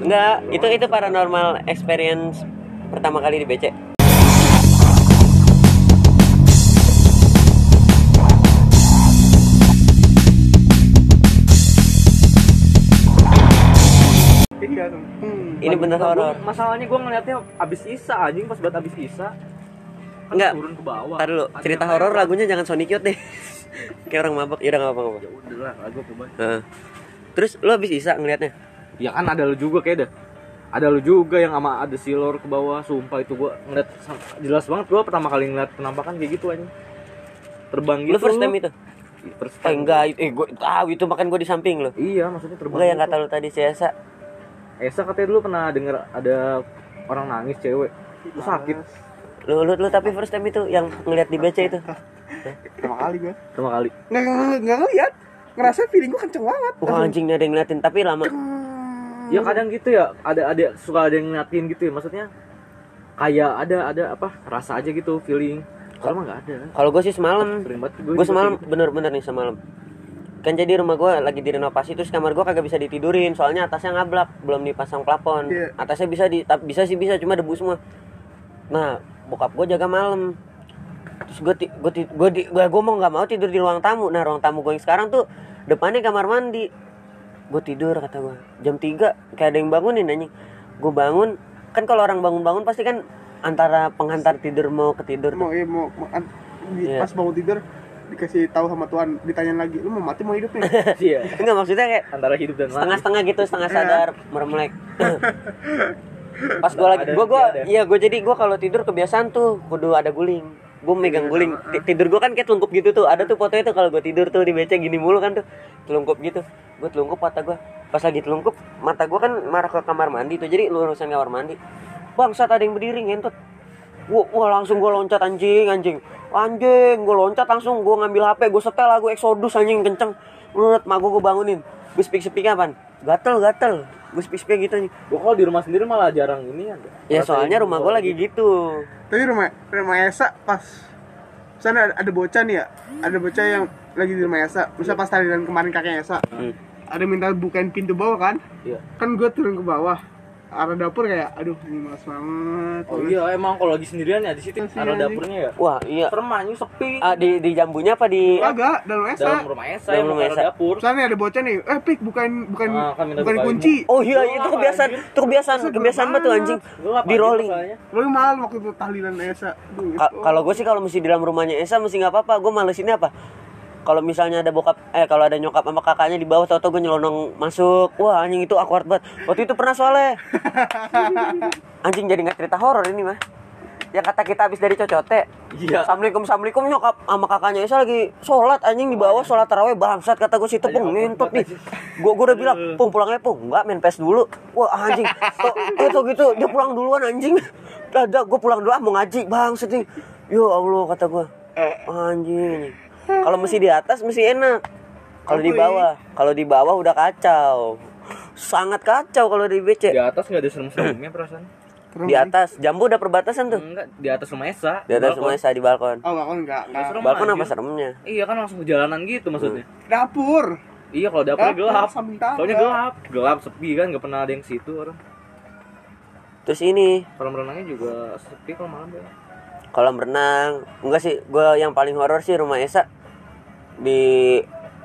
Enggak, itu itu paranormal experience pertama kali di BC. Iya. Hmm. Ini bener horor. Masalahnya gue ngeliatnya abis Isa anjing pas buat abis Isa. Kan Enggak. turun ke bawah. Dulu, Ada cerita horor lagunya jangan Sonic Youth deh. Kayak orang mabok, ya udah nggak apa-apa. Ya udah lah, lagu apa? Heeh. Terus lu habis Isa ngeliatnya? Ya kan ada lu juga kayak dah. Ada lu juga yang sama ada silor ke bawah, sumpah itu gua ngeliat jelas banget gua pertama kali ngeliat penampakan kayak gitu anjing. Terbang gitu. Lu first time itu? First Eh time. enggak, eh gue tahu itu makan gue di samping lo. Iya, maksudnya terbang. Enggak yang gitu. kata lu tadi si Esa. Esa katanya dulu pernah denger ada orang nangis cewek. Itu sakit. Lu, lu, lu tapi first time itu yang ngeliat di BC itu. Pertama kali gue. Pertama kali. Nggak nggak ngeliat. Ngerasa feeling gue kenceng banget. Wah anjing ada yang ngeliatin tapi lama. Ya kadang gitu ya, ada ada suka ada yang ngeliatin gitu ya, maksudnya kayak ada ada apa rasa aja gitu feeling. Kalau mah nggak ada. Kalau gue sih semalam, gue semalam bener-bener nih semalam. Kan jadi rumah gue lagi direnovasi terus kamar gue kagak bisa ditidurin soalnya atasnya ngablak belum dipasang plafon. Iya. Atasnya bisa di bisa sih bisa cuma debu semua. Nah bokap gue jaga malam. Terus gue gue gue gue gue mau nggak mau tidur di ruang tamu. Nah ruang tamu gue yang sekarang tuh depannya kamar mandi. Gue tidur kata gue jam 3 kayak ada yang bangunin anjing. Gue bangun kan kalau orang bangun-bangun pasti kan antara penghantar tidur mau ke tidur tuh. Mau iya mau, mau an- di- Iya. pas bangun tidur dikasih tahu sama Tuhan ditanya lagi lu mau mati mau hidup nih Iya. Enggak maksudnya kayak Antara hidup dan mati. setengah-setengah gitu, setengah Iya. sadar, meremelek. Pas gua lagi gua ada. iya gua jadi gua kalau tidur kebiasaan tuh kudu ada guling. Gua megang guling. Ti- Tidur gua kan kayak telungkup gitu tuh. Ada tuh fotonya tuh kalau gua tidur tuh di BC gini mulu kan tuh. Telungkup gitu. Gua telungkup mata gua. Pas lagi telungkup, mata gua kan marah ke kamar mandi tuh. Jadi lurusan kamar mandi. Bangsat ada yang berdiri ngentot. Wah, wah langsung gua loncat anjing, anjing. Anjing, gua loncat langsung gua ngambil HP, gua setel lagu Exodus anjing kenceng. Menurut mak gua, gua bangunin. Gue speak speak apaan? Gatel, gatel. Gue speak speak gitu nih. Gua kalau di rumah sendiri malah jarang ini ya. Ya soalnya rumah gua lagi gitu. Tapi rumah rumah Esa pas sana ada, ada bocah nih ya ada bocah yang lagi di rumah Esa misal pas tahlilan kemarin kakek Esa Hmm. ada minta bukain pintu bawah kan Iya. kan gue turun ke bawah arah dapur kayak aduh ini males banget Oh males. iya emang kalau lagi sendirian ya di situ aja. dapurnya ya. Wah, iya. Anjing sepi. Ah, di di jambunya apa di agak dalam Esa dalam rumah Esa Dalam yang rumah rumah Esa. dapur. Misalnya ada bocah nih, eh pik bukain bukain Ah, kan bukain bukain. kunci. Oh iya, itu kebiasaan, itu kebiasaan, kebiasaan banget tuh anjing. Di rolling. Lu malam waktu itu tahlilan Esa. Kalau gue sih kalau mesti di dalam rumahnya Esa mesti nggak apa-apa. Gue males ini apa? Kalau misalnya ada bokap, eh kalau ada nyokap sama kakaknya di bawah, tau-tau gue nyelonong masuk. Wah anjing itu awkward banget. Waktu itu pernah soalnya. anjing jadi nggak cerita horor ini mah. Yang kata kita habis dari cocote. Iya. Assalamualaikum, assalamualaikum nyokap sama kakaknya Esa lagi sholat anjing di bawah sholat taraweh bangsat kata gue situ pung ngentot nih. Gue gue udah bilang pung pulangnya pung enggak main pes dulu. Wah anjing. Tuh, itu gitu dia pulang duluan anjing. Ada gue pulang dulu ah mau ngaji bangsat nih. Ya Allah kata gue. Anjing. Kalau mesti di atas mesti enak. Kalau di bawah, kalau di bawah udah kacau. Sangat kacau kalau di BC. Di atas nggak ada serem-seremnya perasaan. Di atas, jambu udah perbatasan tuh. Enggak, di atas rumah Esa. Di atas Balkon. rumah saya di balkon. Oh, balkon enggak, enggak. Serem Balkon apa anjir. seremnya? Iya kan langsung ke jalanan gitu maksudnya. Dapur. Iya kalau dapurnya Dapur, gelap. tangga. Soalnya gelap, gelap sepi kan nggak pernah ada yang situ orang. Terus ini Kolam renangnya juga sepi kalau malam ya. Kolam renang enggak sih gue yang paling horor sih rumah Esa di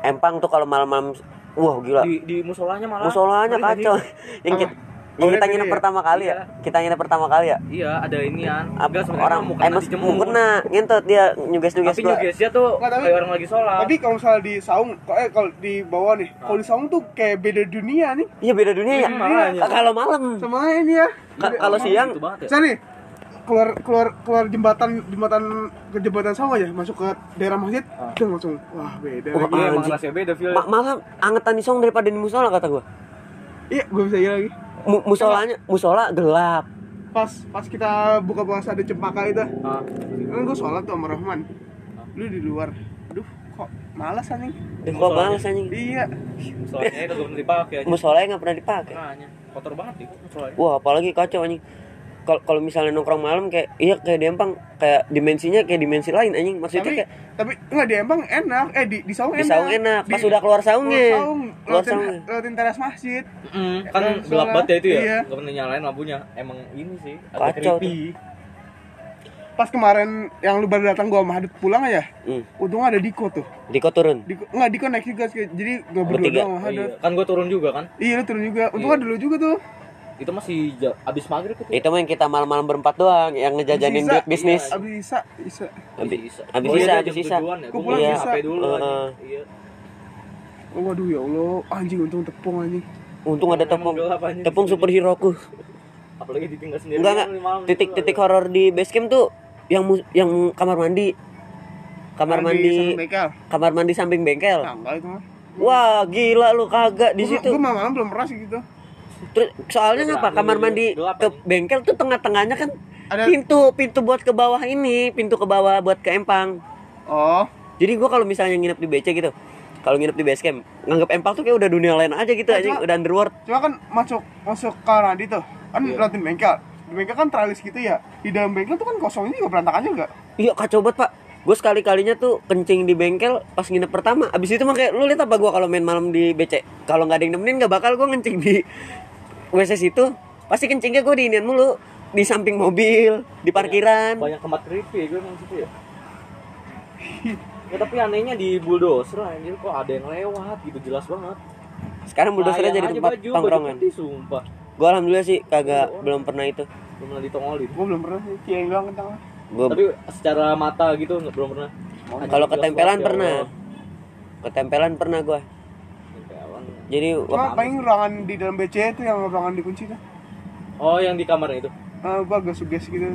Empang tuh kalau malam-malam wah gila Di di musolanya malah. musolanya kacau yang Apa? kita yang kita ini nginep ya? pertama kali ya kita nginep pertama kali ya Iya, ada inian. Ap- Enggak sebenarnya orang mau eh dijemur. mau kena ngentot dia nyuges nyuges Tapi gua nyugesnya tuh Nggak, tapi- kayak orang lagi sholat. Tapi kalau misalnya di saung, kok- eh kalau di bawah nih, kalau di saung tuh kayak beda dunia nih. iya beda dunia ya Hmm, kalau malam Sama ini ya. Ka- kalau siang Gitu ya. Misalnya nih, keluar keluar keluar jembatan jembatan ke jembatan saung aja masuk ke daerah masjid, Ah. langsung wah beda Wah, lagi. Iya, emang anjing. rasanya beda feel. ma- malam angetan di song daripada di musola kata gua Iya, gue bisa iya lagi. Mu- musolanya musola gelap Pas pas kita buka puasa ada cempaka itu, Ah, kan gue sholat tuh sama Rahman. Lu di luar. Aduh, kok malas anjing. Eh, kok males anjing Iya. musolanya kagak pernah dipakai musolanya nggak pernah dipakai kotor banget nih musolanya. Wah, apalagi kacau anjing. Kalau kalau misalnya nongkrong malam kayak iya kayak di Empang kayak dimensinya kayak dimensi lain anjing. Maksudnya tapi kayak tapi nggak di Empang enak. Eh di di Saung di enak saung enak. pas Di- udah keluar saungnya keluar Saung keluar lewatin, saungnya lewatin teras masjid. Mm, kan Eh, gelap banget ya itu ya? Iya. nggak pernah nyalain lampunya. Emang ini sih agak Kacau creepy. Pas kemarin yang lu baru datang gua sama Hadut pulang aja hmm. untung ada Diko tuh. Diko turun? Diko nggak Diko naik juga jadi nggak berdua sama Oh, iya. Kan gue turun juga kan? Iya lu turun juga. Untung Iya. ada lu juga tuh itu masih abis maghrib itu itu mah yang kita malam-malam berempat doang yang ngejajanin Bisa. duit bisnis Iya. abis bisa bisa Habis Bisa. habis Oh, iya, jam sisa. tujuan ya. Gua Gua pulang pulang bisa. HP dulu Heeh. anjing. Iya. oh, waduh ya Allah anjing untung tepung anjing untung ada tepung tepung superhero-ku Apalagi ditinggal sendiri. enggak enggak titik-titik horor di base camp tuh yang yang kamar mandi kamar Mandi kamar mandi samping bengkel wah gila lu kagak di situ gue malam belum pernah sih gitu Terus soalnya ngapa? Gelap, kamar mandi ke bengkel tuh tengah-tengahnya kan Ada- pintu pintu buat ke bawah ini pintu ke bawah buat ke empang. Oh. Jadi gua kalau misalnya nginep di BC gitu kalau nginep di base camp nganggap empang tuh kayak udah dunia lain aja gitu Nah, aja cuma- udah underworld. cuma kan masuk masuk kamar mandi tuh. Kan Iya. lewatin bengkel. Di bengkel kan tralis gitu ya. Di dalam bengkel tuh kan kosong ini nggak berantakan juga. Iya kacau banget pak. Gue sekali kalinya tuh kencing di bengkel pas nginep pertama. Abis itu mah kayak lu lihat apa gua kalau main malam di BC kalau nggak ada yang nemenin nggak bakal gua ngencing di WC situ pasti kencingnya gue diinian mulu di samping mobil di parkiran Banyak tempat creepy ya gue emang situ ya. ya tapi anehnya di bulldozer anjir kok ada yang lewat gitu jelas banget. sekarang bulldozer jadi tempat baju, tongkrongan Baju putih, sumpah. gue alhamdulillah sih kagak belum pernah itu Belum pernah ditongolin. gue belum pernah sih cieng doang kentang gue Tapi secara mata gitu nggak belum pernah. Kalau ketempelan ya pernah ketempelan pernah gue. Jadi cuma wah, paling ruangan di dalam BC itu yang ruangan dikunci tuh. Oh yang di kamar itu. uh, gue agak suges gitu.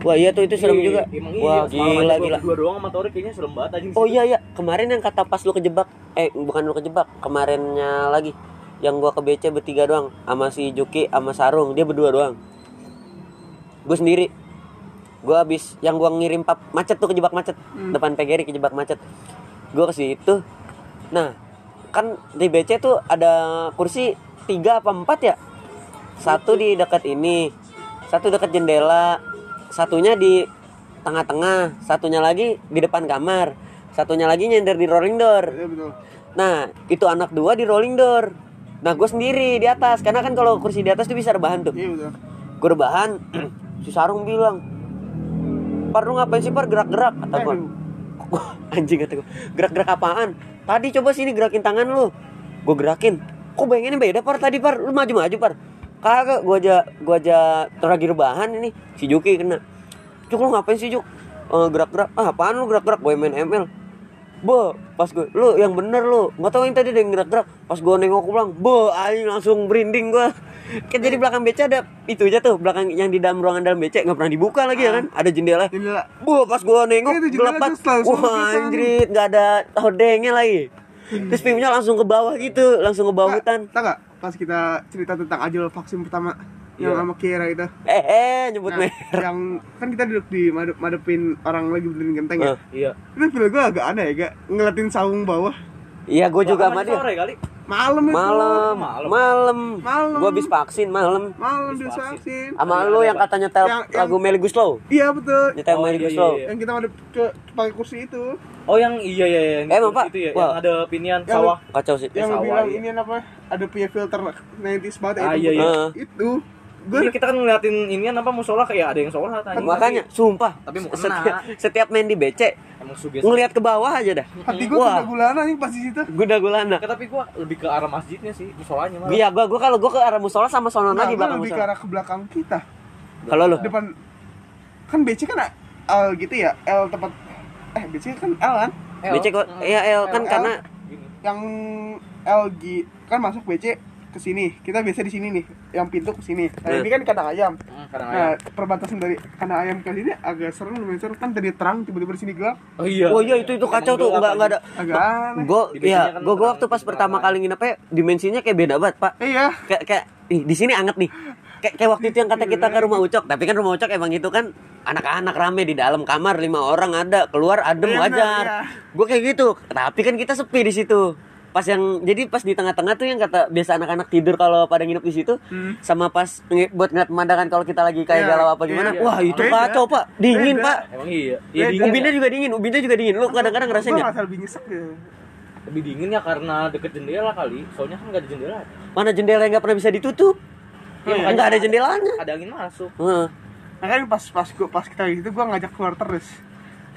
Wah iya tuh itu serem Iya, juga. emang iya, wah semalam gila aja gua gila. berdua doang sama Tori kayaknya serem banget anjing. oh iya iya. Kemarin yang kata pas lu kejebak eh bukan lu kejebak kemarinnya lagi. Yang gua ke BC bertiga doang sama si Juki sama Sarung dia berdua doang. Gue sendiri. Gua habis yang gua ngirim pap macet tuh kejebak macet. Depan PGRI kejebak macet. Gua ke situ. Nah kan di BC tuh ada kursi tiga apa empat ya? Satu di dekat ini satu dekat jendela satunya di tengah-tengah satunya lagi di depan kamar satunya lagi nyender di rolling door. Ya betul. Nah itu anak dua di rolling door. Nah gue sendiri di atas karena kan kalau kursi di atas tuh bisa rebahan tuh. Iya gue rebahan si sarung bilang par lu ngapain sih par? Gerak-gerak? Kata gue Aduh. anjing kata gue gerak-gerak apaan tadi coba sini gerakin tangan lu. Gue gerakin. Kok bayanginnya beda par? Tadi par lu maju-maju par. Kagak gue aja gue aja lagi rebahan ini. Si Juki kena. Juk lu ngapain sih Juk Eh, gerak-gerak. Ah apaan lu gerak-gerak? Gue main ML Bo, pas gue, lu yang bener lu. Gak tau yang tadi ada yang gerak-gerak. Pas gue nengok gue bilang, bo, anjing langsung berinding gue Kan jadi belakang BC ada itu aja tuh Belakang yang di dalam ruangan dalam BC Gak pernah dibuka lagi ya kan? Ada jendela. Jendela. Bu, pas gua nengok Iya, itu gelap banget. Wah, anjrit, nggak ada hordengnya lagi. Terus view-nya langsung ke bawah gitu, langsung ke bawah hutan. tau gak pas kita cerita tentang ajal vaksin pertama yang Iya. sama Kira itu Eh, eh, nyebut Nah, merek. yang kan kita duduk di madep madepin orang lagi berdiri genteng ya. Eh. Iya. Itu feel gue agak aneh ya, gak ngeliatin saung bawah. Iya, gua juga sama dia. Sore kali. Malam itu. Malam, Malam. malam. Gua habis vaksin malam. Malam Habis vaksin. Sama Ada, lu ada, yang Pak. kata nyetel Yang- yang- lagu Melly Guslow. Iya betul. Nyetel Oh, Melly iya, Guslow. iya, iya. Yang kita madep ke pakai kursi itu. Oh yang iya iya iya. yang Eh, Emang, kursi Pak? Itu ya, Wah. yang ada pinian Yang- sawah. Kacau sih. Yang sawah, bilang iya. ini apa? Ada punya filter 90s banget Ah, itu. iya, iya. Itu. Gue kita kan ngeliatin inian apa musola kayak ada yang sholat anjing. Makanya, sumpah. Tapi mau kena. setiap, setiap main di BC, emang suges. ngelihat ke bawah aja dah. hati gue Wah. udah gulana nih pas di situ. Guna gulana. Nggak, tapi gua lebih ke arah masjidnya sih, musolanya malah. Iya, gua gua kalau gua ke arah musola sama sono Nah, lagi gue belakang lebih ke musola. arah ke belakang kita. Kalau lu? Depan kan BC kan L gitu ya, L tempat eh BC kan L kan? L. BC kok iya L kan L. karena yang LG kan masuk BC ke sini. Kita biasa di sini nih, yang pintu ke sini. Nah, Hmm. ini kan kandang ayam. Hmm, kadang Nah, ayam. perbatasan dari kandang ayam ke sini agak serem lumayan serem kan tadi terang tiba-tiba di sini gelap. Oh iya. Oh iya itu itu kacau tuh enggak enggak ada. Agak aneh. Gue Di biasanya ya kan gue gue waktu pas pertama kali nginepnya dimensinya kayak beda banget pak. Iya. Kayak kayak ih, di sini anget nih. Kayak kayak waktu itu yang kata kita ke rumah Ucok, tapi kan rumah Ucok emang itu kan anak-anak rame di dalam kamar lima orang ada keluar adem Iya, wajar. iya. Gue kayak gitu, tapi kan kita sepi di situ. Pas yang jadi pas di tengah-tengah tuh yang kata biasa anak-anak tidur kalau pada nginep di situ Hmm. sama pas nge- buat ngeliat pemandangan kalau kita lagi kayak Iya, galau apa gimana iya. wah itu Beda. kacau pak dingin Beda. pak Emang iya. Iya Beda. dingin. ubinnya ya? juga dingin ubinnya juga dingin lu kadang-kadang ngerasain nggak ngerasa lebih nyesek gitu Lebih dingin ya karena deket jendela kali. Soalnya kan nggak ada jendela. mana jendela yang nggak pernah bisa ditutup Kan nggak ada jendelanya Ada angin masuk. Heeh. Nah kan pas pas gua pas kita gitu gua ngajak keluar terus.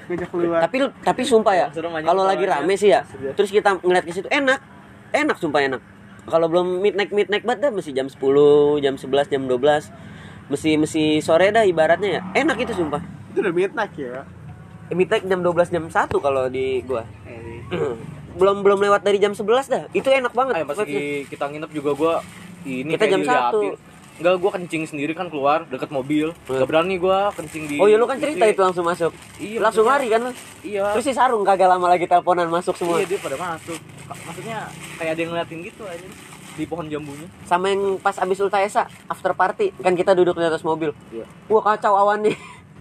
Ngajak keluar. tapi tapi sumpah ya kalau lagi rame sih ya Sedia. terus kita ngeliat ke situ enak enak sumpah enak kalau belum midnight midnight banget dah mesti jam 10 jam 11 jam 12 mesti mesti sore dah ibaratnya ya enak itu sumpah itu udah midnight ya. Eh, midnight jam 12 jam 1 kalau di gua belum belum lewat dari jam 11 dah itu enak banget Ayo pas kita nginep juga gua ini Kita jam satu. Enggak, gua kencing sendiri kan keluar deket mobil. Gak berani gua kencing di oh iya lu kan cerita isi. itu langsung masuk Iya, langsung lari maksudnya- kan lu Iya. terus si sarung kagak lama lagi teleponan masuk semua Iya, dia pada masuk. Maksudnya kayak ada yang ngeliatin gitu aja di pohon jambunya. sama yang pas abis ultaesa after party kan kita duduk di atas mobil Iya. wah kacau awannya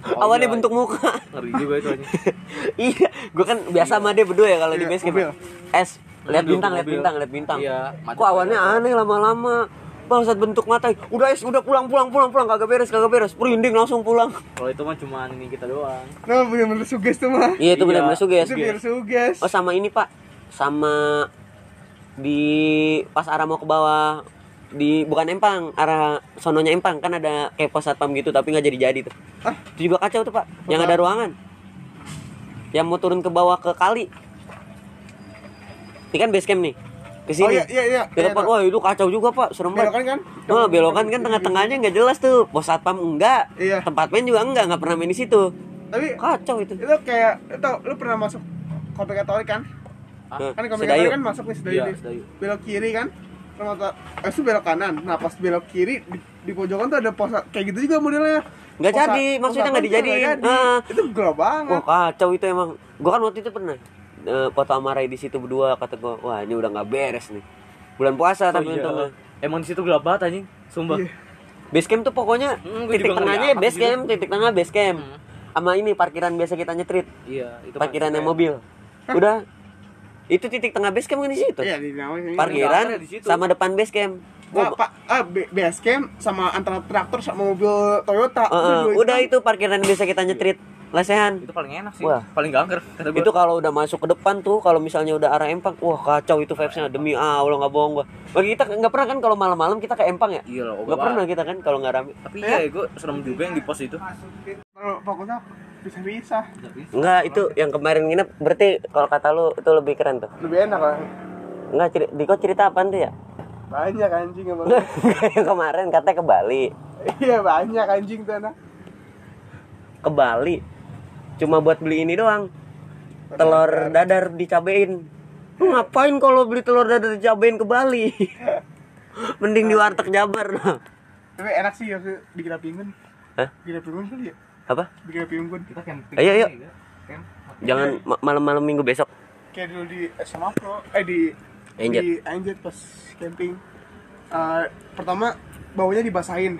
Oh, awannya iya. bentuk muka Ngeri juga itu aja. iya gue kan biasa sama dia berdua ya kalau di Iya, base camp es lihat bintang lihat bintang lihat bintang Iya, kok awannya aneh lama-lama bangsat bentuk mata. Udah es udah pulang pulang pulang pulang. Kagak beres kagak beres. Merinding langsung pulang. Kalau itu mah cuma ini kita doang. Nah, bener-bener suges tuh mah. iya itu Iya. benar-benar suges. Itu biar suges. oh sama ini pak. Sama di pas arah mau ke bawah di bukan Empang arah sononya Empang. Kan ada kayak pos satpam gitu tapi nggak jadi jadi tuh. Ah. itu juga kacau tuh pak. Yang ada ruangan. Yang mau turun ke bawah ke kali. Ini kan base camp nih ke Oh sini iya iya iya. Di depan, wah itu kacau juga pak serem banget Belokan kan? Oh, belokan kan tengah-tengahnya nggak jelas tuh pos satpam enggak Iya. tempat main juga enggak nggak pernah main di situ Tapi kacau itu itu kayak itu lu pernah masuk komplek katolik kan? Nah, Kan katolik kan masuk nih Sedayu Iya. Sedayu. Belok kiri kan? Sama ta- eh, itu belok kanan. Nah, pas belok kiri di, di pojokan tuh ada pos kayak gitu juga modelnya. Nggak jadi, maksudnya nggak dijadiin. jadi. Ah. Itu gelap banget. Wah kacau itu emang. Gua kan waktu itu pernah eh, foto sama Ray di situ berdua kata gua, wah ini udah nggak beres nih. Bulan puasa Oh, tapi iya. untungnya. Emang di situ gelap banget anjing. Sumpah. Iya. Base camp tuh pokoknya Hmm, gua titik tengahnya ngeliat base gitu. camp, titik tengah base camp. Hmm. Sama ini parkiran biasa kita nyetrit, Iya, itu parkiran yang mobil. Udah itu titik tengah base camp kan di situ. Iya, di. Parkiran Parkiran di situ. sama depan base camp. Wah, Pak, ah, B- base camp sama antara traktor sama mobil Toyota. Eh, dua udah itu. itu parkiran biasa kita nyetrit. Lesehan. Itu paling enak sih. Wah. Paling kata gua. Itu kalau udah masuk ke depan tuh, kalau misalnya udah arah Empang, wah kacau itu vibesnya demi Allah nggak bohong gua. Bagi kita nggak pernah kan kalau malam-malam kita ke Empang ya? Iya loh, Nggak pernah kita kan kalau nggak rame. Tapi iya, gue serem juga yang di pos itu. Kalau fokusnya bisa-bisa. Enggak, itu yang kemarin nginep berarti kalau kata lu itu lebih keren tuh. Lebih enak kan? Enggak, ceri Diko cerita apaan tuh ya? Banyak anjing emang. yang kemarin katanya ke Bali. Iya, banyak anjing tuh anak. Ke Bali. Cuma buat beli ini doang. Telur dadar dicabein. Lu ngapain kalau beli telur dadar dicabein ke Bali? Mending di warteg Jabar. Tapi enak sih ya bikin api unggun. Hah? Bikin api unggun kali ya? Apa? Bikin api unggun. Kita camping. Ayo, ayo. Jangan ma- malam-malam minggu besok. Kayak dulu di SMA Pro, eh di Anjet. di Anjet pas camping. Eh, pertama baunya dibasahin